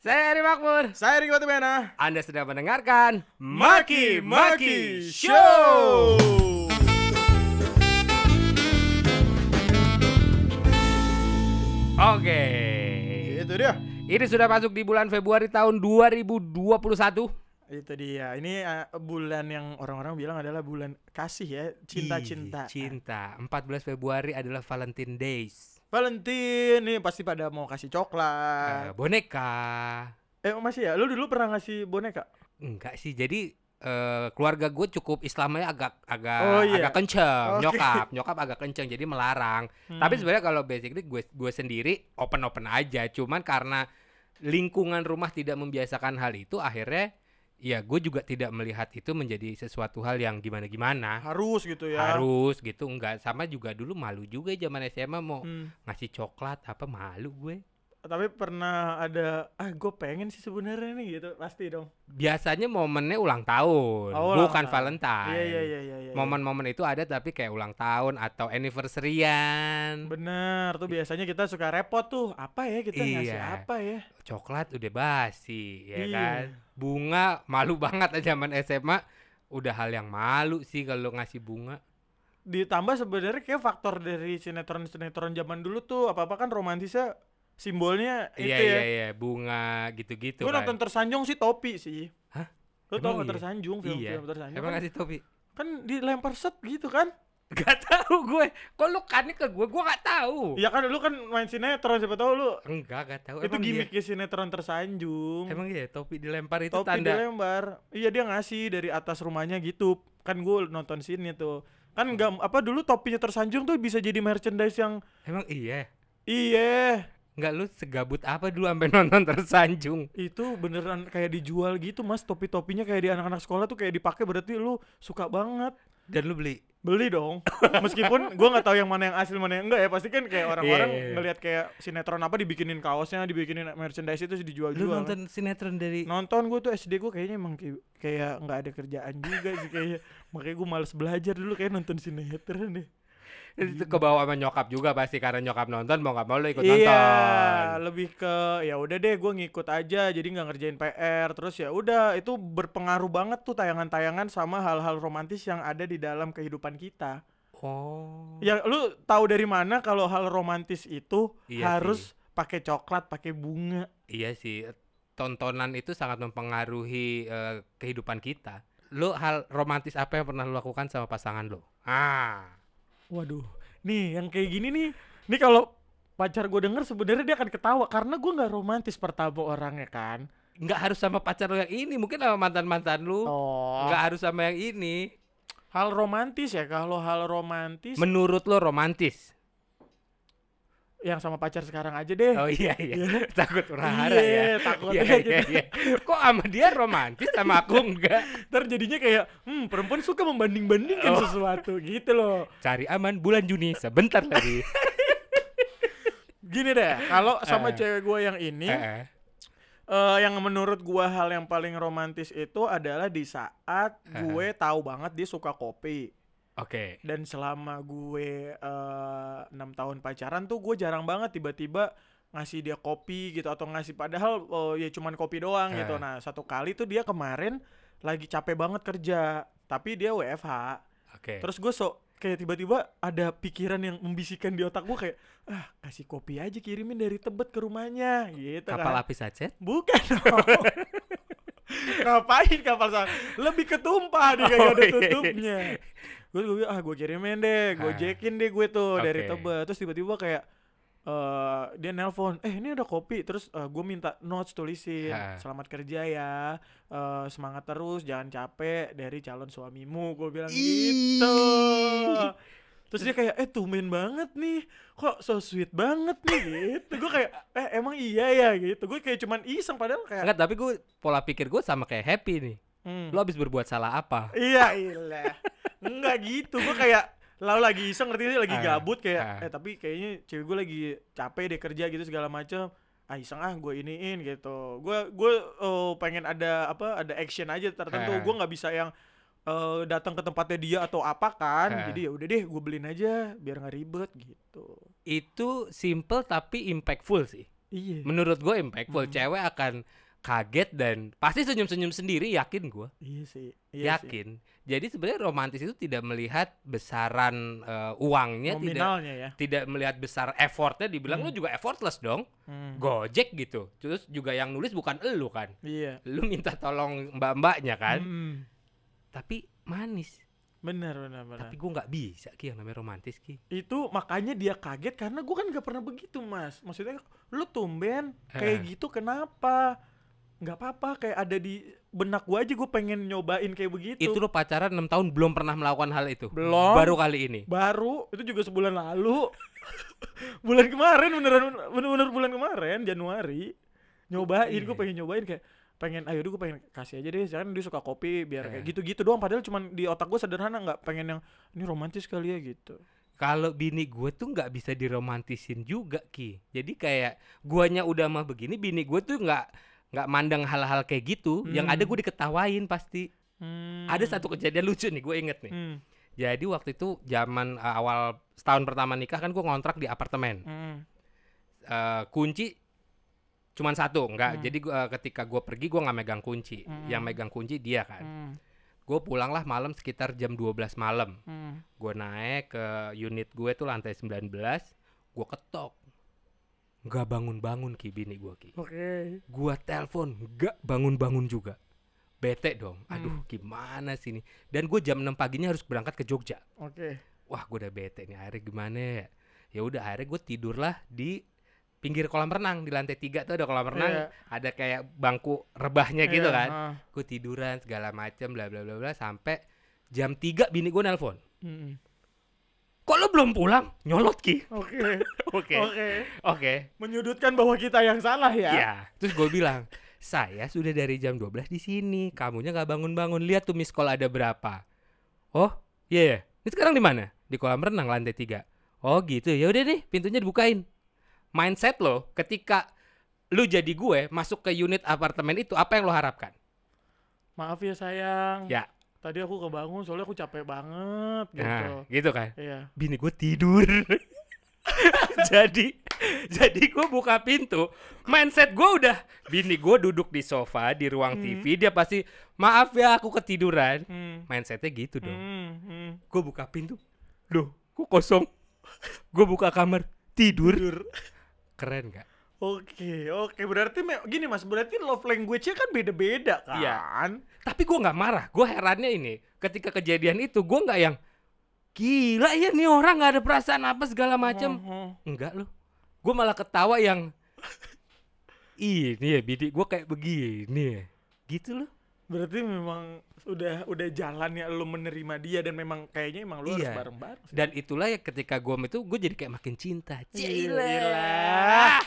Saya Eri Makmur. Saya Riki Batimena. Anda sedang mendengarkan Maki Maki Show. Oke. Itu dia. Ini sudah masuk di bulan Februari tahun 2021. Itu dia. Ini uh, bulan yang orang-orang bilang adalah bulan kasih ya, cinta-cinta. Cinta. 14 Februari adalah Valentine Days. Valentine nih pasti pada mau kasih coklat. boneka. Eh masih ya? Lu dulu pernah ngasih boneka? Enggak sih. Jadi eh, keluarga gue cukup Islamnya agak agak Oh, iya. agak kenceng. Oke. Nyokap, nyokap agak kenceng. Jadi melarang. Tapi sebenarnya kalau basically gue gue sendiri open open aja. Cuman karena lingkungan rumah tidak membiasakan hal itu, akhirnya ya gue juga tidak melihat itu menjadi sesuatu hal yang gimana gimana. harus gitu ya. Harus gitu enggak sama juga dulu malu juga zaman SMA mau Hmm. ngasih coklat apa malu gue. Tapi pernah ada ah gue pengen sih sebenarnya nih gitu pasti dong. Biasanya momennya ulang tahun, Oh, ulang bukan tahun. Valentine. Iya iya iya iya. iya. Momen-momen itu ada tapi kayak ulang tahun atau anniversary-an. Bener tuh biasanya kita suka repot tuh apa ya kita ngasih Iya. apa ya? Coklat udah basi, ya Iya. kan? Bunga malu banget aja zaman SMA. Udah hal yang malu sih kalau ngasih bunga. Ditambah sebenarnya kayak faktor dari sinetron-sinetron zaman dulu tuh apa-apa kan romantisnya simbolnya itu Iya ya. iya iya, bunga gitu-gitu Gue kan. nonton tersanjung sih topi sih. Hah? Emang tau gak iya? tersanjung film-film Iya. tersanjung Emang kan, ngasih topi? kan dilempar set gitu kan? Gak tahu gue. Kok lu kan ke gue? Gue gak tahu. Iya kan lu kan main sinetron siapa tahu lu Enggak, gak tahu. itu Emang iya? sinetron tersanjung. Emang iya topi dilempar itu topi tanda dilempar. Iya dia ngasih dari atas rumahnya gitu. Kan gue nonton sini tuh. Kan nggak apa dulu topinya tersanjung tuh bisa jadi merchandise yang Emang iya. iya Enggak lu segabut apa dulu sampai nonton tersanjung? itu beneran kayak dijual gitu mas. Topi-topinya kayak di anak-anak sekolah tuh kayak dipakai berarti lu suka banget. Dan lu beli? beli dong. Meskipun gua nggak tahu yang mana yang asli mana yang enggak ya. Pasti kan kayak orang-orang Iya, iya, iya. ngelihat kayak sinetron apa dibikinin kaosnya dibikinin merchandise itu Lu dijual-jual nonton sinetron dari nonton gue tuh SD gue kayaknya emang kayak- nggak ada kerjaan juga sih kayaknya. Makanya gue males belajar dulu kayak nonton sinetron deh itu ke bawah sama nyokap juga pasti karena nyokap nonton mau nggak mau lu ikut iya nonton. lebih ke ya udah deh gue ngikut aja jadi nggak ngerjain PR terus ya udah itu berpengaruh banget tuh tayangan-tayangan sama hal-hal romantis yang ada di dalam kehidupan kita Oh. ya lu tahu dari mana kalau hal romantis itu Iya harus pakai coklat pakai bunga Iya sih. Tontonan itu sangat mempengaruhi eh, kehidupan kita. Lu hal romantis apa yang pernah lu lakukan sama pasangan lu? Ah. Waduh, nih yang kayak gini nih, nih kalau pacar gue denger sebenarnya dia akan ketawa karena gue nggak romantis pertama orangnya kan. nggak harus sama pacar lu yang ini, mungkin sama mantan-mantan lu. Oh, nggak harus sama yang ini. hal romantis ya kalau hal romantis Menurut lu romantis? Yang sama pacar sekarang aja deh. Oh iya iya. Iya. Takut urahara Iya, ya. takutnya Iya, gitu. iya, iya. Kok sama dia romantis sama aku enggak? Ntar jadinya kayak, hmm perempuan suka membanding-bandingkan Oh. sesuatu gitu loh. Cari aman bulan Juni sebentar lagi. Gini deh, kalau sama Eh. cewek gue yang ini, Eh, eh. eh, yang menurut gua hal yang paling romantis itu adalah di saat Eh. gue tahu banget dia suka kopi. Oke. dan selama gue eh, enam tahun pacaran tuh gue jarang banget tiba-tiba ngasih dia kopi gitu atau ngasih padahal eh, ya cuman kopi doang gitu Eh. nah satu kali tuh dia kemarin lagi capek banget kerja tapi dia WFH Oke. terus gue sok kayak tiba-tiba ada pikiran yang membisikkan di otak gue kayak ah kasih kopi aja kirimin dari Tebet ke rumahnya gitu Kapal kan api saja? bukan dong ngapain kapal sang lebih ketumpah dia kayak Oh, ada iya, iya. Gue gue ah gue kirimin deh gue jekin deh gue tuh dari Oke. Tebet terus tiba-tiba kayak eh dia nelpon eh ini ada kopi. Terus eh, gue minta notes tulisin Ah. selamat kerja ya eh, semangat terus jangan capek dari calon suamimu. Gue bilang gitu. Terus dia kayak eh tumben banget nih kok so sweet banget nih? Gitu. Gue kayak eh emang iya ya? Gitu. Gue kayak cuman iseng padahal kayak Enggak, tapi gue pola pikir gue sama kayak happy nih. Hmm. Lu habis berbuat salah apa? iya ilah enggak gitu gue kayak lalu lagi iseng ngerti sih lagi Ah, gabut kayak ah. eh tapi kayaknya cewek gue lagi capek deh kerja gitu segala macam ah iseng ah gue iniin gitu gue gue oh, pengen ada apa ada action aja tertentu Ah. gue nggak bisa yang eh, datang ke tempatnya dia atau apa kan Ah. jadi ya udah deh gue beliin aja biar nggak ribet gitu Itu simple tapi impactful sih. Iya. Menurut gue impactful. Hmm. Cewek akan kaget dan pasti senyum-senyum sendiri yakin gue. Iya sih. Iya sih. yakin. Jadi sebenarnya romantis itu tidak melihat besaran eh, uangnya, tidak ya. tidak melihat besar effortnya. Dibilang Hmm. lu juga effortless dong. Hmm. Gojek gitu. Terus juga yang nulis bukan elu kan. Iya. Lu minta tolong mbak-mbaknya kan. Hmm. Tapi manis. Benar benar benar. Tapi gue nggak bisa ki yang namanya romantis ki. itu makanya dia kaget karena gue kan gak pernah begitu mas maksudnya lu tumben kayak Eh. gitu kenapa nggak apa-apa kayak ada di benak gue aja gue pengen nyobain kayak begitu Itu lu pacaran 6 tahun belum pernah melakukan hal itu. Belum. Baru kali ini. baru itu juga sebulan lalu bulan kemarin beneran bener-bener bulan kemarin Januari nyobain gue Iya. pengen nyobain kayak pengen ayo gue pengen kasih aja deh jangan dia suka kopi biar kayak Eh. gitu-gitu doang padahal cuman di otak gue sederhana nggak pengen yang ini romantis kali ya gitu Kalau bini gue tuh nggak bisa diromantisin juga ki. Jadi kayak guanya udah mah begini, bini gue tuh nggak nggak mandang hal-hal kayak gitu. Yang Hmm. ada gue diketawain pasti. Hmm. Ada satu kejadian lucu nih, gue inget nih. hmm. Jadi waktu itu zaman uh, awal setahun pertama nikah kan gue ngontrak di apartemen. Hmm. Eh, kunci cuman satu, Hmm. nggak. Jadi gua, eh, ketika gue pergi gue nggak megang kunci. Hmm. Yang megang kunci dia kan. Hmm. Gue pulang lah malam sekitar jam 12 malam. Hmm. Gue naik ke unit gue tuh lantai 19, gue ketok. Nggak bangun-bangun ki bini gue ki. Oke. Gua telepon, nggak bangun-bangun juga. Bete dong. Aduh, Hmm. gimana sih ini? Dan gue jam 6 paginya harus berangkat ke Jogja. Oke. Wah, gue udah bete nih. Akhirnya gimana ya? Ya udah, akhirnya gue tidurlah di pinggir kolam renang di lantai tiga tuh ada kolam renang, Iya. ada kayak bangku rebahnya gitu Iya, kan. ah. Gue tiduran segala macem bla bla bla bla sampai jam 3 bini gue nelpon. Mm-mm. Kok lo belum pulang? Nyolot ki. Oke. Oke. Oke. Oke. Menyudutkan bahwa kita yang salah ya. Ya. Terus gue bilang, saya sudah dari jam 12 di sini. Kamunya nggak bangun-bangun. Lihat tuh miss call ada berapa. Oh, iya ya. Ini sekarang di mana? Di kolam renang lantai 3. Oh gitu. Ya udah deh, pintunya dibukain. Mindset lo ketika lu jadi gue masuk ke unit apartemen itu apa yang lo harapkan? Maaf ya sayang. Ya. Tadi aku kebangun soalnya aku capek banget gitu. Nah, gitu kan. Iya. Bini gue tidur. jadi jadi gue buka pintu mindset gue udah bini gue duduk di sofa di ruang Hmm. TV dia pasti maaf ya aku ketiduran Hmm. mindsetnya gitu dong Hmm. Hmm. gue buka pintu loh kok kosong gue buka kamar tidur keren gak Oke, oke. Berarti me- gini Mas, berarti love language-nya kan beda-beda kan? Iya. tapi gue nggak marah gue herannya ini ketika kejadian itu gue nggak yang gila ya nih orang nggak ada perasaan apa segala macem. Enggak loh. Gue malah ketawa yang ini ya bini gue kayak begini ya. Gitu loh. Berarti memang udah udah jalannya lu menerima dia dan memang kayaknya emang lu harus Iya. bareng-bareng. sih. Dan itulah ya ketika gue itu gue jadi kayak makin cinta. Gila. Cila.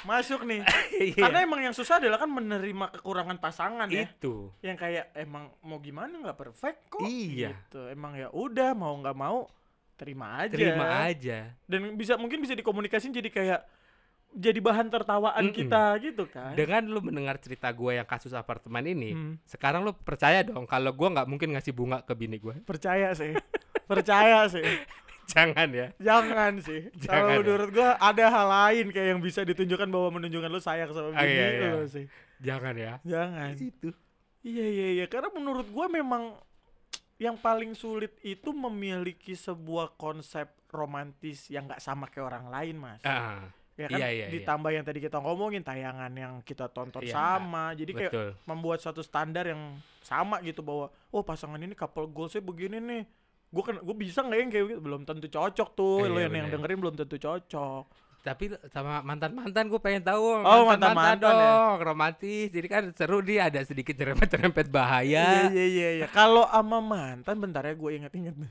Masuk nih. Iya. Karena emang yang susah adalah kan menerima kekurangan pasangan ya. itu. Yang kayak emang mau gimana nggak perfect kok. Iya. Gitu. Emang ya udah mau nggak mau terima aja. Terima aja. Dan bisa mungkin bisa dikomunikasin jadi kayak jadi bahan tertawaan Mm-mm. kita gitu kan. Dengan lu mendengar cerita gue yang kasus apartemen ini, Hmm. sekarang lu percaya dong kalau gue nggak mungkin ngasih bunga ke bini gue. Percaya sih. Percaya sih. Jangan ya. Jangan sih. Jangan Kalau ya. menurut gua ada hal lain kayak yang bisa ditunjukkan bahwa menunjukkan lu sayang sama Ah, bini iya, iya. lu sih. Jangan ya. Jangan. Itu. Iya iya iya karena menurut gua memang yang paling sulit itu memiliki sebuah konsep romantis yang nggak sama kayak orang lain, Mas. Ah, ya kan? Iya, iya, iya. ditambah yang tadi kita ngomongin tayangan yang kita tonton Iya, sama. Jadi kayak betul. membuat satu standar yang sama gitu bahwa oh pasangan ini couple goalsnya begini nih. Gue kan gue bisa nggak yang kayak gitu. Belum tentu cocok tuh. Eh, lo iya, yang, yang dengerin belum tentu cocok Tapi sama mantan-mantan gue pengen tahu Oh, mantan-mantan ya? dong, romantis. Jadi kan seru dia ada sedikit nyerempet-nyerempet iya bahaya. iya iya iya kalau ama mantan bentar ya gue inget-inget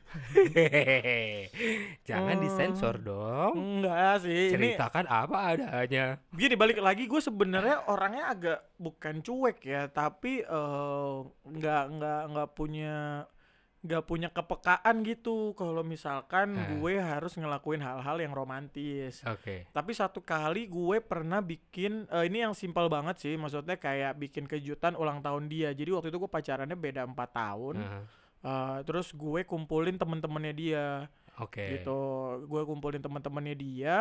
Jangan Oh. disensor dong. enggak sih ini Ceritakan apa adanya. gini balik lagi gue sebenarnya orangnya agak bukan cuek ya tapi eh, nggak nggak nggak punya nggak punya kepekaan gitu kalau misalkan gue harus ngelakuin hal-hal yang romantis Oke. Tapi satu kali gue pernah bikin eh, ini yang simpel banget sih, maksudnya kayak bikin kejutan ulang tahun dia. Jadi waktu itu gue pacarannya beda empat tahun. Nah, Eh, terus gue kumpulin temen-temennya dia, Oke. gitu. Gue kumpulin temen-temennya dia.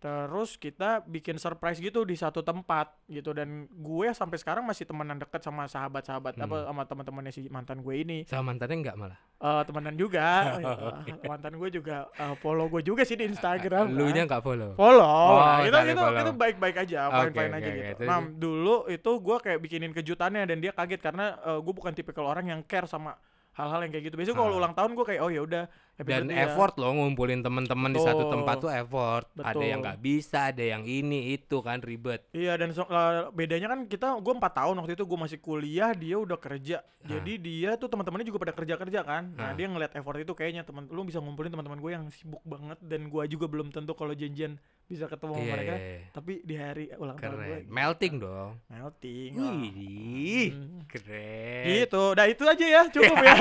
Terus kita bikin surprise gitu di satu tempat gitu dan gue sampai sekarang masih temenan deket sama sahabat-sahabat apa Hmm. sama teman-temannya si mantan gue ini. Sama mantannya enggak malah. Eh temenan juga. Eh, mantan gue juga eh, follow gue juga sih di Instagram. Lu nya enggak follow. follow Oh, Nah, itu itu follow. itu baik-baik aja Oke, fine fine oke, aja oke. gitu Terus- nah dulu itu gue kayak bikinin kejutannya dan dia kaget karena eh, gue bukan tipikal orang yang care sama hal-hal yang kayak gitu biasanya kalau Ah. ulang tahun gue kayak oh ya udah Dan ya. effort loh ngumpulin teman-teman di satu tempat tuh effort. Ada Betul. yang nggak bisa, ada yang ini itu kan ribet. Iya dan so- eh, bedanya kan kita gue empat tahun waktu itu gue masih kuliah dia udah kerja jadi dia tuh teman-temannya juga pada kerja kerja kan nah Ah. dia ngeliat effort itu kayaknya teman lu bisa ngumpulin teman-teman gue yang sibuk banget dan gue juga belum tentu kalau janjian bisa ketemu Iya, mereka iya, iya. tapi di hari ulang tahun gue keren. Melting dong. melting lah. Wih, Hmm. keren. Gitu, udah itu aja ya, cukup ya.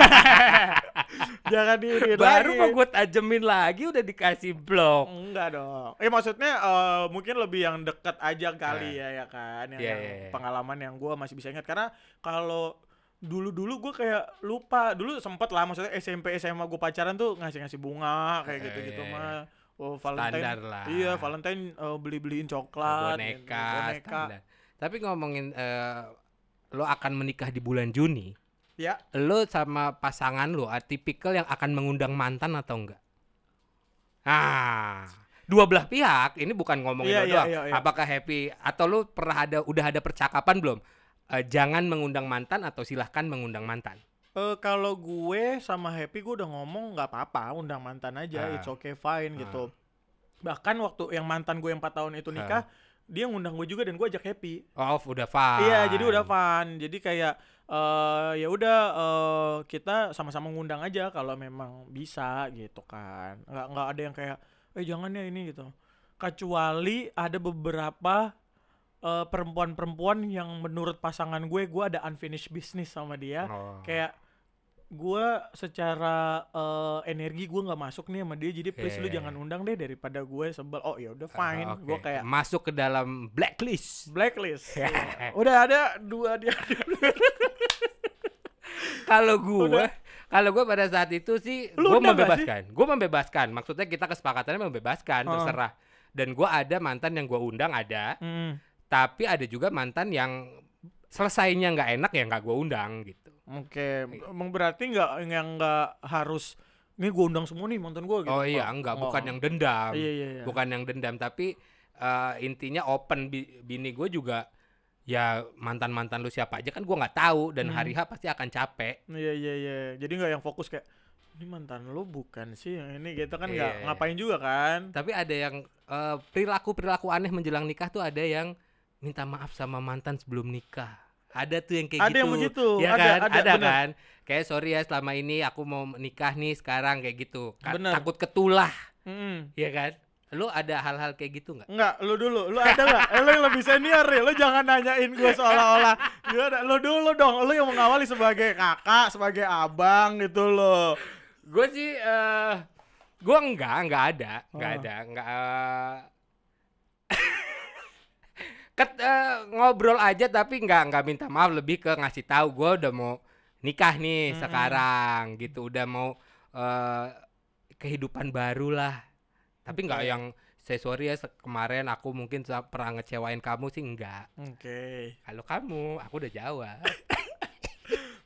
Jangan diirit Baru lagi. mau gue tajemin lagi udah dikasih blok. Enggak dong. Eh maksudnya eh, mungkin lebih yang deket aja kali ya ya kan, yang, Iya, yang iya, pengalaman yang gua masih bisa ingat karena kalau dulu-dulu gue kayak lupa dulu sempet lah maksudnya SMP SMA gue pacaran tuh ngasih-ngasih bunga kayak Eh, gitu-gitu iya, mah oh Valentine Standar lah. iya Valentine eh, beli-beliin coklat boneka, boneka standar. Tapi ngomongin eh, lo akan menikah di bulan Juni, ya lo sama pasangan lo atipikal yang akan mengundang mantan atau enggak? Ah, dua belah pihak. Ini bukan ngomongin Iya, lo iya, doang. iya, iya. Apakah happy atau lo pernah ada udah ada percakapan belum? Eh, jangan mengundang mantan atau silahkan mengundang mantan. Eh kalau gue sama Happy gue udah ngomong nggak apa-apa undang mantan aja Ah. it's okay fine Ah. gitu bahkan waktu yang mantan gue yang 4 tahun itu nikah dia ngundang gue juga dan gue ajak Happy Oh, udah fine. iya jadi udah fun jadi kayak eh ya udah eh, kita sama-sama ngundang aja kalau memang bisa gitu kan nggak nggak ada yang kayak eh jangan ya ini gitu kecuali ada beberapa eh, perempuan-perempuan yang menurut pasangan gue gue ada unfinished business sama dia Oh. kayak gue secara eh, energi gue nggak masuk nih sama dia jadi please lu jangan undang deh daripada gue sebel oh ya udah Ah, fine oke. gue kayak masuk ke dalam blacklist. blacklist Iya. udah ada dua dia Kalau gue, kalau gue pada saat itu sih gue membebaskan. Gue membebaskan. Maksudnya kita kesepakatannya membebaskan, Oh. terserah. Dan gue ada mantan yang gue undang ada, Hmm, tapi ada juga mantan yang selesainya nggak enak ya nggak gue undang gitu. oke emang berarti nggak yang nggak harus ini gue undang semua nih mantan gue gitu oh iya enggak, bukan yang dendam, iya iya iya bukan yang dendam, tapi eh, intinya open Bi- bini gue juga ya mantan mantan lu siapa aja kan gue nggak tahu dan Hmm. hari H pasti akan capek. iya iya iya jadi nggak yang fokus kayak ini mantan lo bukan sih yang ini gitu kan nggak Iya. ngapain juga kan Tapi ada yang perilaku perilaku aneh menjelang nikah tuh ada yang minta maaf sama mantan sebelum nikah. Ada tuh yang kayak Ada gitu. yang begitu, Ya ada, kan? ada, bener. kan? Kayak sorry ya selama ini aku mau nikah nih sekarang kayak gitu. Ka- Bener. Takut ketulah, Mm-mm. ya kan? Lu ada hal-hal kayak gitu nggak? Enggak, lu dulu. Lu ada enggak? Eh, lu yang lebih senior nih. Lu jangan nanyain gue seolah-olah gimana. Lu dulu dong. Lu yang mengawali sebagai kakak, sebagai abang gitu loh. Gue sih eh gue enggak, enggak ada, enggak Oh. ada, enggak eh, Ket, eh, ngobrol aja tapi enggak enggak minta maaf lebih ke ngasih tahu gue udah mau nikah nih Mm-mm. sekarang gitu udah mau eh kehidupan baru lah tapi enggak Oke. yang saya sorry ya kemarin aku mungkin pernah ngecewain kamu sih enggak Oke. kalau kamu aku udah jawab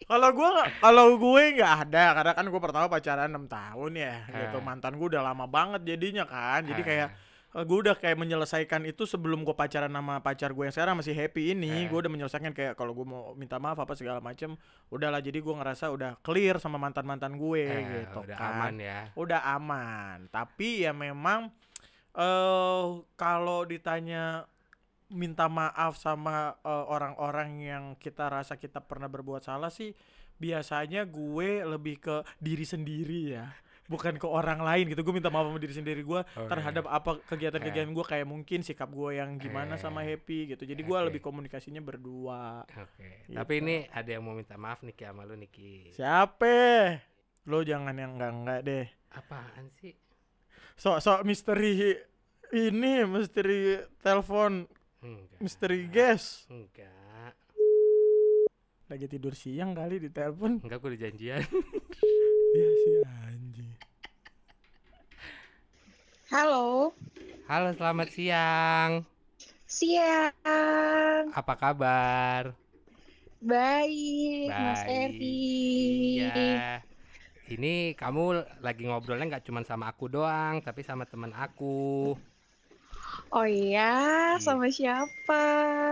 Kalau gue nggak, kalau gue nggak ada karena kan gue pertama pacaran 6 tahun ya. Gitu Ah. mantan gue udah lama banget jadinya kan. Jadi Ah. kayak eh, gue udah kayak menyelesaikan itu sebelum gue pacaran sama pacar gue yang sekarang masih happy ini. Ah. gue udah menyelesaikan kayak kalau gue mau minta maaf apa segala macem udahlah. Jadi gue ngerasa udah clear sama mantan mantan gue Eh, gitu udah kan. aman ya. Udah aman. Tapi ya memang eh kalau ditanya minta maaf sama eh, orang-orang yang kita rasa kita pernah berbuat salah sih biasanya gue lebih ke diri sendiri ya bukan ke orang lain gitu gue minta maaf sama diri sendiri gue Oke. terhadap apa kegiatan-kegiatan gue kayak mungkin sikap gue yang gimana sama Eh. happy gitu jadi gue Oke. lebih komunikasinya berdua Oke, Gitu. tapi ini ada yang mau minta maaf Niki sama lu Niki. siapa lo jangan yang enggak enggak deh Apaan sih? sok-sok misteri ini misteri telepon Enggak. misteri guest Enggak. lagi tidur siang kali di telepon Enggak gue udah janjian. dia si anjing Halo, Halo, selamat siang. Siang, Apa kabar? baik, Mas Baik. Eri. Iya. Ini kamu lagi ngobrolnya nggak cuma sama aku doang, tapi sama teman aku. Oh iya, Iya. sama siapa?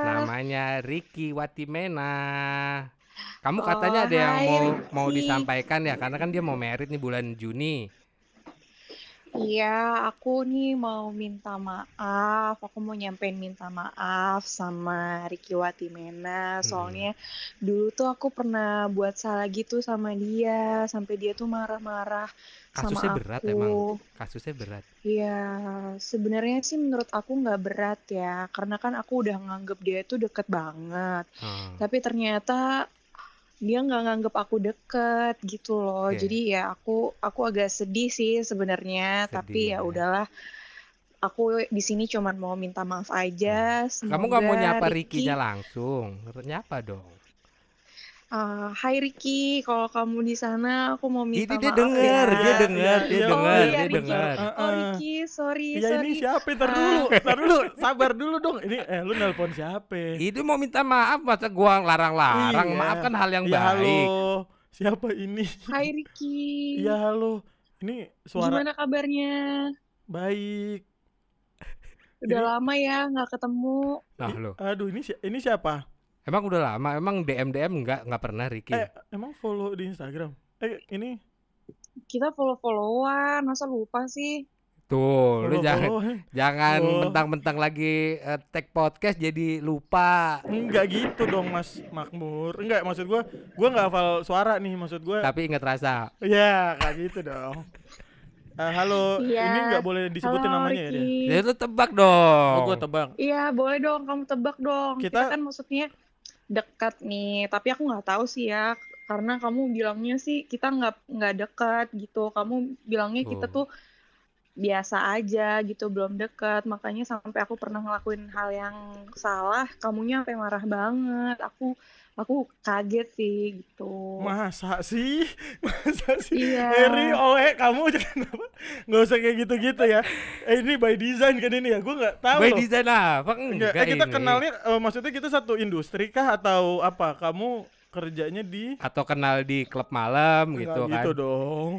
Namanya Ricky Watimena. Kamu Oh, katanya ada yang hai, mau mau disampaikan ya, karena kan dia mau merit nih bulan Juni. Iya, aku nih mau minta maaf. Aku mau nyampein minta maaf sama Ricky Watimena. Hmm. Soalnya dulu tuh aku pernah buat salah gitu sama dia, sampai dia tuh marah-marah sama Kasusnya berat aku. emang. Kasusnya berat. Iya, sebenarnya sih menurut aku nggak berat ya, karena kan aku udah nganggep dia itu deket banget. Hmm. Tapi ternyata dia nggak nganggep aku deket gitu loh. Oke. Jadi ya aku aku agak sedih sih sebenarnya, tapi ya ya. udahlah. Aku di sini cuman mau minta maaf aja. Kamu nggak mau nyapa Ricky, Ricky-nya langsung? Nyapa dong. Ah, Hai Ricky, kalau kamu di sana aku mau Ini minta dia maaf denger, ya. dia denger, Iya, dia iya. denger, Oh iya dia Ricky. denger. Heeh. Oh Ricky, sorry, Iya ini sorry. siapa? Ntar Ah. dulu, ntar dulu, sabar dulu dong. Ini eh lu nelpon siapa? Itu mau minta maaf, masa gua larang-larang? Iya. Maaf kan hal yang Iya baik. halo, siapa ini? Hai Ricky. Iya halo, ini suara Gimana kabarnya? baik. Udah Ini- lama ya nggak ketemu. Nah lo, Aduh ini si- ini siapa? Emang udah lama, emang DM DM nggak nggak pernah Ricky. Eh emang follow di Instagram? Eh ini Kita follow-followan, masa lupa sih? Tuh, lu follow jangan follow. jangan Oh. mentang-mentang lagi eh, tag podcast jadi lupa. Enggak gitu dong Mas Makmur. Enggak maksud gua, gua nggak hafal suara nih maksud gua. Tapi ingat rasa. Ya kayak gitu dong. Eh, halo, Iya. ini nggak boleh disebutin Halo namanya ya dia. Ricky. Jadi lu tebak dong. Oh gua tebak. Iya, boleh dong, kamu tebak dong. Kita, Kita- kan maksudnya dekat nih, tapi aku nggak tahu sih ya, karena kamu bilangnya sih kita nggak nggak dekat gitu. Kamu bilangnya kita Oh. tuh biasa aja gitu, belum dekat. Makanya sampai aku pernah ngelakuin hal yang salah, kamunya sampai marah banget. Aku aku kaget sih gitu. Masa sih? Masa sih? Iya. Eri, Oe, kamu jangan apa? Nggak usah kayak gitu-gitu ya. Eh, ini by design kan ini ya? Gue nggak tahu By loh. design apa? Enggak, Enggak eh, kita ini. kenalnya eh, maksudnya kita satu industri kah atau apa? Kamu kerjanya di atau kenal di klub malam Enggak gitu kan. gitu dong.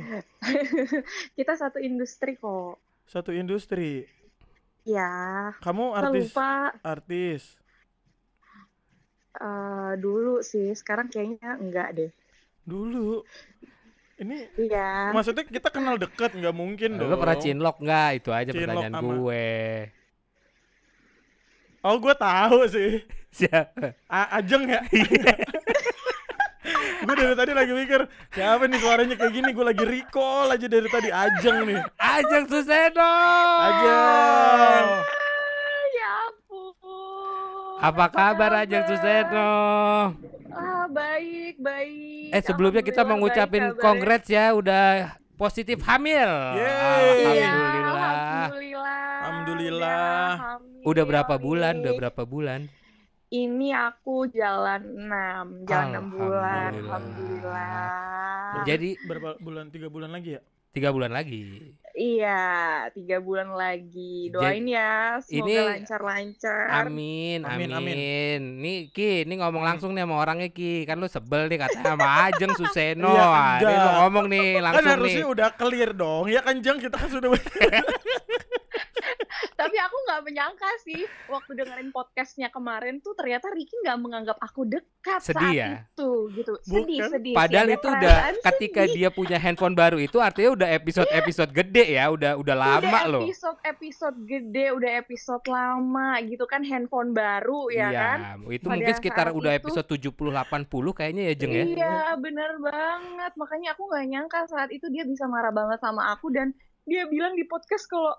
Kita satu industri kok. Satu industri. Ya, Kamu artis lupa artis. Eh, dulu sih, sekarang kayaknya enggak deh. Dulu. Ini Iya. maksudnya kita kenal deket nggak mungkin dong. Lu pernah cinlok nggak? Itu aja Cinlok pertanyaan sama- gue. Oh, gue tahu sih. Siapa? A Ajeng ya? gue dari tadi lagi mikir siapa nih suaranya kayak gini gue lagi recall aja dari tadi Ajeng nih Ajeng Suseno. Ajeng. Apa kabar Ajeng Suseno? Ah, baik, baik. Eh sebelumnya kita mau Alhamdulillah ngucapin baik kabarnya. congrats ya udah positif hamil. Yeay. Iya, Alhamdulillah. alhamdulillah. Alhamdulillah. Udah hamil Udah berapa bulan? Udah berapa bulan? Ini aku jalan 6, jalan 6 bulan. Alhamdulillah. Alhamdulillah. Jadi berapa bulan tiga bulan lagi ya tiga bulan lagi. Iya, tiga bulan lagi. Doain ya, semoga ini- lancar-lancar. Amin, amin, Amin, amin. Nih Ki, ini ngomong langsung nih sama orangnya Ki. Kan lu sebel nih katanya sama Ajeng Suseno. Iya, Ah, Ini ngomong nih kan langsung nih. harusnya udah clear dong ya kan Jeng kita kan sudah nggak menyangka sih waktu dengerin podcastnya kemarin tuh ternyata Ricky nggak menganggap aku dekat Sedih saat ya? itu gitu. Sedih, Bukan. sedih. sih, Padahal ada itu udah ketika sedih. dia punya handphone baru itu artinya udah episode-episode gede ya, udah udah lama udah loh. episode episode gede, udah episode lama gitu kan handphone baru ya iya, kan? itu Pada mungkin sekitar udah itu- episode 70 80 kayaknya ya Jeng ya. Iya, bener banget. Makanya aku nggak nyangka saat itu dia bisa marah banget sama aku dan dia bilang di podcast kalau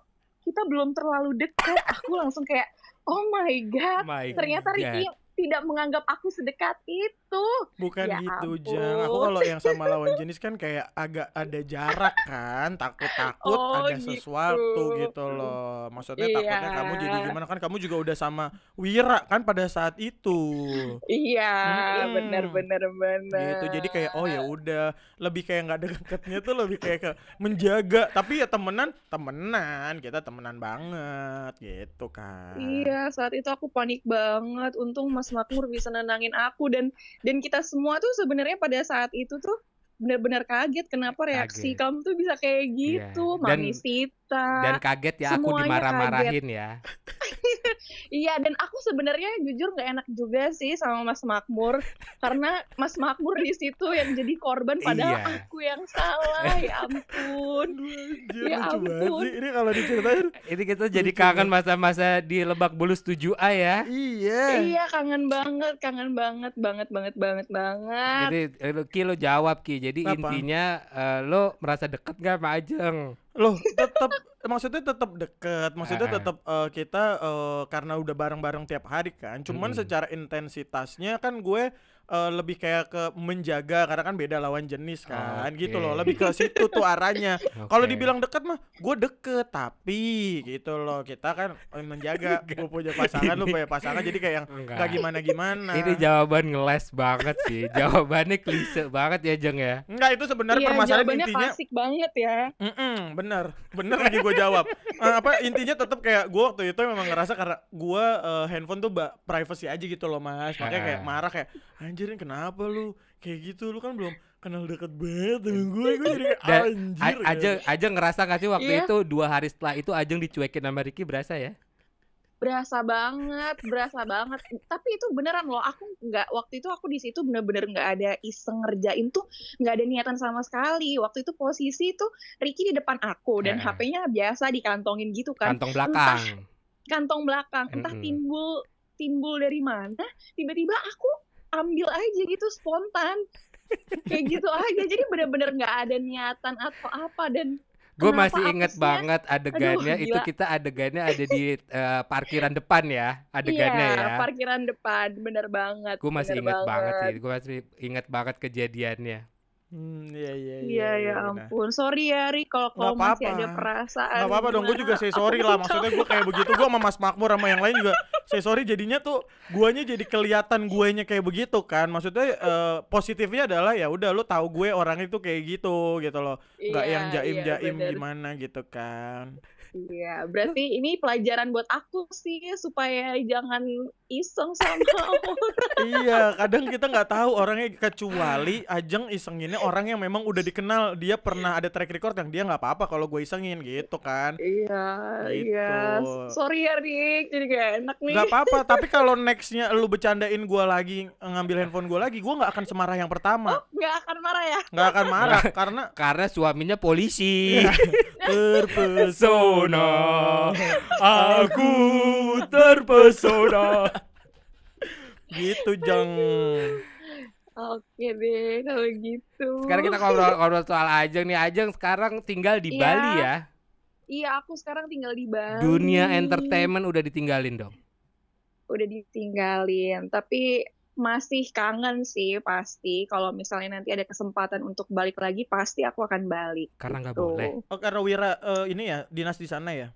kita belum terlalu dekat. Aku langsung kayak, oh my god. My Ternyata God. Tidak menganggap aku sedekat itu. Bukan Ya gitu, ampun. Jang. Aku kalau yang sama lawan jenis kan kayak agak ada jarak kan, takut-takut Oh, ada gitu. sesuatu gitu loh. Maksudnya takutnya Iya. kamu jadi gimana kan kamu juga udah sama Wira kan pada saat itu. Iya, Mm-mm. benar benar benar. Gitu. Jadi kayak oh ya udah, lebih kayak nggak deketnya tuh lebih kayak ke menjaga. Tapi ya temenan, temenan, kita temenan banget gitu kan. Iya, saat itu aku panik banget. Untung Mas Makmur bisa nenangin aku. Dan dan kita semua tuh sebenarnya pada saat itu tuh benar-benar kaget kenapa reaksi Kaget. kamu tuh bisa kayak gitu, Dan- Mami Sita. Dan kaget ya aku dimarah-marahin ya. Iya, dan aku sebenarnya jujur nggak enak juga sih sama Mas Makmur karena Mas Makmur di situ yang jadi korban padahal Iya. aku yang salah. Ya ampun. Aduh, Ya ampun. sih. Ini kalau diceritain Ini kita jadi Lucu kangen masa-masa di Lebak Bulus 7A ya. Iya. Iya, kangen banget, kangen banget, banget, banget, banget, banget. Jadi eh, lo- Ki lo jawab Ki. Jadi Apa? intinya eh, lo merasa deket gak sama Ajeng? Loh, tetap maksudnya tetap deket. Maksudnya Ah, ah. tetap eh, kita eh, karena udah bareng-bareng tiap hari kan. Cuman Mm-mm. secara intensitasnya kan gue eh, lebih kayak ke menjaga karena kan beda lawan jenis kan. Gitu loh. Lebih ke situ tuh arahnya. Kalau Oke. dibilang deket mah gue deket tapi gitu loh. Kita kan eh, menjaga gue punya pasangan lu punya pasangan jadi kayak yang Enggak. gak gimana-gimana. Ini jawaban ngeles banget sih. Jawabannya klise banget ya Jeng ya. Enggak itu sebenarnya Iya, permasalahan jawabannya intinya klasik banget ya. Mm-mm, bener, bener lagi gue jawab. Eh, apa intinya tetap kayak gue waktu itu memang ngerasa karena gue eh, handphone tuh ba- privacy aja gitu loh mas. Makanya kayak Ah. marah kayak anjir ini kenapa lu kayak gitu lu kan belum kenal deket banget dengan gue. Gue jadi anjir. A- Ajeng, Ajeng ngerasa gak sih waktu Iya. itu dua hari setelah itu Ajeng dicuekin sama Ricky berasa ya? Berasa banget, berasa banget. Tapi itu beneran loh, aku nggak waktu itu aku di situ bener-bener nggak ada iseng ngerjain tuh, nggak ada niatan sama sekali. Waktu itu posisi tuh Ricky di depan aku dan Eh. HP-nya biasa dikantongin gitu kan, Kantong belakang. kantong belakang. Entah timbul timbul dari mana, tiba-tiba aku ambil aja gitu spontan. Kayak gitu aja. Jadi bener-bener nggak ada niatan atau apa dan Gue masih inget apesnya? banget adegannya Aduh, itu gila. kita adegannya ada di eh, parkiran depan ya, adegannya iya, ya. parkiran depan, bener banget. Gue masih bener inget banget sih, gue masih inget banget kejadiannya. Hmm, iya iya Iya ya benar. ampun, sorry ya Ri kalau kalau masih apa-apa. ada perasaan. Gak apa-apa dong, gue juga say sorry lah. Maksudnya gue kayak begitu, gue sama Mas Makmur sama yang lain juga say sorry. Jadinya tuh guanya jadi kelihatan guanya kayak begitu kan. Maksudnya eh, positifnya adalah ya udah lu tahu gue orang itu kayak gitu gitu loh. Nggak Iya, yang iya, jaim-jaim bener. gimana gitu kan. Iya, berarti ini pelajaran buat aku sih supaya jangan iseng sama orang. iya, kadang kita nggak tahu orangnya kecuali Ajeng isenginnya orang yang memang udah dikenal dia pernah ada track record yang dia nggak apa-apa kalau gue isengin gitu kan. Iya, Gitu. iya. Sorry ya Rik, jadi gak enak nih. Gak apa-apa, tapi kalau nextnya lu bercandain gue lagi ngambil handphone gue lagi, gue nggak akan semarah yang pertama, Gak akan marah ya? nggak akan marah karena Karena suaminya polisi. terpesona. Aku terpesona. Gitu jeng. Oke deh, kalau gitu. Sekarang kita ngobrol-ngobrol soal Ajeng nih. Ajeng sekarang tinggal di Iya. Bali ya. Iya, aku sekarang tinggal di Bali. Dunia entertainment udah ditinggalin dong. Udah ditinggalin, tapi masih kangen sih pasti. Kalau misalnya nanti ada kesempatan untuk balik lagi, pasti aku akan balik. Karena nggak gitu. boleh. Oh karena Wira eh, ini ya dinas di sana ya.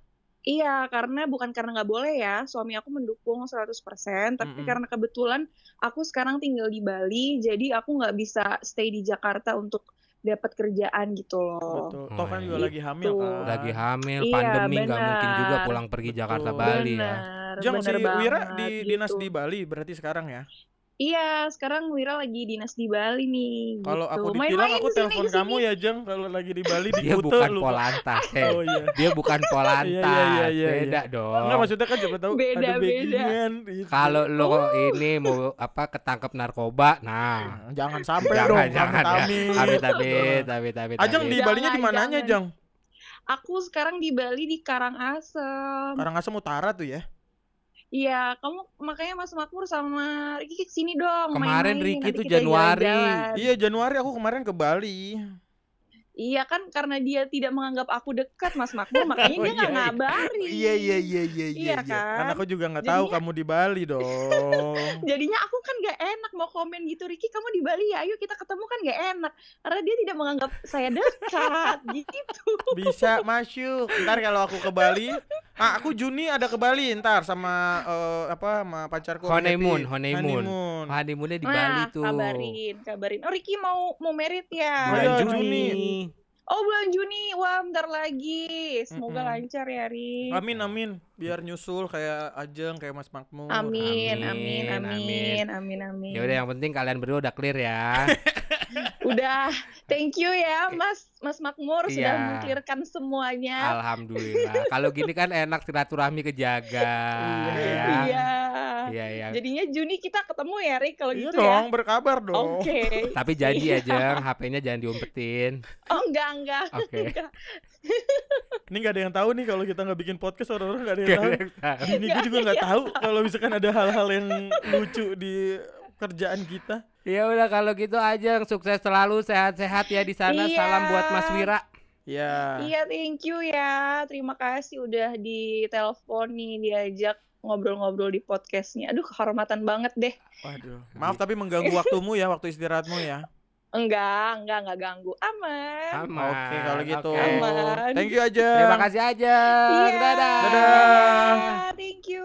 Iya, karena bukan karena nggak boleh ya. Suami aku mendukung 100%, tapi Mm-mm. karena kebetulan aku sekarang tinggal di Bali, jadi aku nggak bisa stay di Jakarta untuk dapat kerjaan gitu loh. Betul. Oh, Toh kan iya. juga lagi hamil Gitu. kan. Lagi hamil, Iya, pandemi nggak mungkin juga pulang pergi Jakarta Betul. Bali ya. Bener, Jeng si bener Wira di dinas gitu. di Bali berarti sekarang ya. Iya, sekarang Wira lagi dinas di Bali nih. Kalau gitu. aku Main-main ditilang aku telepon ke sini. kamu ya Jeng kalau lagi di Bali di Dia bukan lu. polantas, hei. Oh iya. Dia bukan polantas. Iya, iya, iya, iya. Beda dong. Enggak maksudnya kan siapa tahu Beda, ada beda. backingan gitu. Kalau lo Oh. ini mau apa ketangkep narkoba, nah Nah, jangan sampai jangan dong jangan ya. amit-amit. Amit amit amit amit. Ajeng di. Balinya di mananya. Jeng? Aku sekarang di Bali di Karangasem. Karangasem Utara tuh ya. Iya, kamu makanya Mas Makmur sama Ricky ke sini dong. Kemarin nanti tuh kita Januari. jalan-jalan. Iya, Januari aku kemarin ke Bali. Iya kan karena dia tidak menganggap aku dekat Mas Makmur makanya Oh, dia nggak iya, iya. ngabarin. Iya iya iya iya Iya Kan kan? aku juga nggak tahu Jadinya- kamu di Bali dong. Jadinya aku kan gak enak mau komen gitu Ricky kamu di Bali ya ayo kita ketemu kan gak enak karena dia tidak menganggap saya dekat gitu. Bisa masuk. Ntar kalau aku ke Bali, ah aku Juni ada ke Bali ntar sama eh, apa sama pacarku Honeymoon, Happy. honeymoon. honeymoon. honeymoonnya di Bali Nah, tuh kabarin, kabarin. Oh Ricky mau mau merit ya? Oh, bulan iya, Juni. Oh bulan Juni, wah bentar lagi. Semoga Mm-mm. lancar ya Ri. Amin amin. Biar nyusul kayak Ajeng kayak Mas Makmur. Amin, Amin, amin, amin, amin, amin. ya udah yang penting kalian berdua udah clear ya Udah, thank you ya Mas Mas Makmur sudah Iya. mengklirkan semuanya. alhamdulillah kalau gini kan enak silaturahmi kejaga Iya. ya Iya. iya iya Jadinya Juni kita ketemu ya Ri kalau Iya gitu dong, ya. berkabar dong. Oke. tapi janji aja HP-nya jangan diumpetin Oh enggak enggak. oke enggak. Ini gak ada yang tahu nih kalau kita nggak bikin podcast orang-orang gak ada yang tahu. Bini gue juga nggak tahu kalau misalkan ada hal-hal yang lucu di kerjaan kita. Ya udah kalau gitu aja sukses selalu sehat-sehat ya di sana Iya. salam buat Mas Wira Ya. Iya, thank you ya. Terima kasih udah ditelepon nih diajak ngobrol-ngobrol di podcastnya. Aduh, kehormatan banget deh. Waduh. Maaf tapi mengganggu waktumu ya, waktu istirahatmu ya. Enggak, enggak, enggak ganggu. Aman. aman Oke, kalau gitu. Oke. Aman. Thank you aja. terima kasih aja Iya. dadah Dadah. Thank you.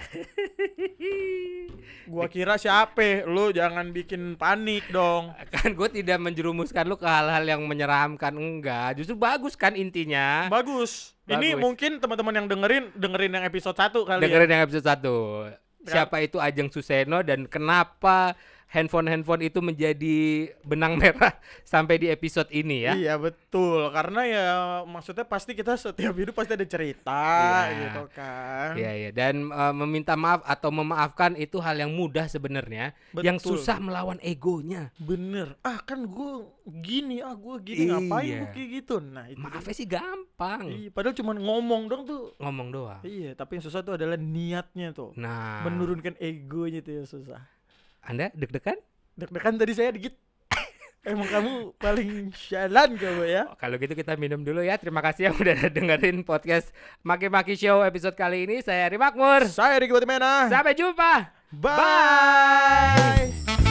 Gua kira siapa? Lu jangan bikin panik dong. kan gue tidak menjerumuskan lu ke hal-hal yang menyeramkan enggak justru bagus kan intinya Bagus. Ini Bagus. mungkin teman-teman yang dengerin dengerin yang episode 1 kali ya. dengerin yang episode 1 siapa itu Ajeng Suseno dan kenapa handphone-handphone itu menjadi benang merah sampai di episode ini ya Iya betul karena ya maksudnya pasti kita setiap hidup pasti ada cerita Iya. gitu kan. Iya iya dan eh, meminta maaf atau memaafkan itu hal yang mudah sebenarnya yang susah melawan egonya Bener. Ah kan gue gini, ah gue gini ngapain Iya. gue kayak gitu. Nah itu. maafnya sih gampang Iya, padahal cuma ngomong dong tuh. ngomong doang Iya, tapi yang susah tuh adalah niatnya tuh. nah Menurunkan egonya tuh yang susah. Anda deg-degan Deg-degan tadi saya dikit. Emang kamu paling jalan kamu ya. Oh, Kalau gitu kita minum dulu ya. Terima kasih yang udah dengerin podcast Maki-Maki Show episode kali ini. Saya Ari Makmur. Saya Riki Batimena. Sampai jumpa. Bye.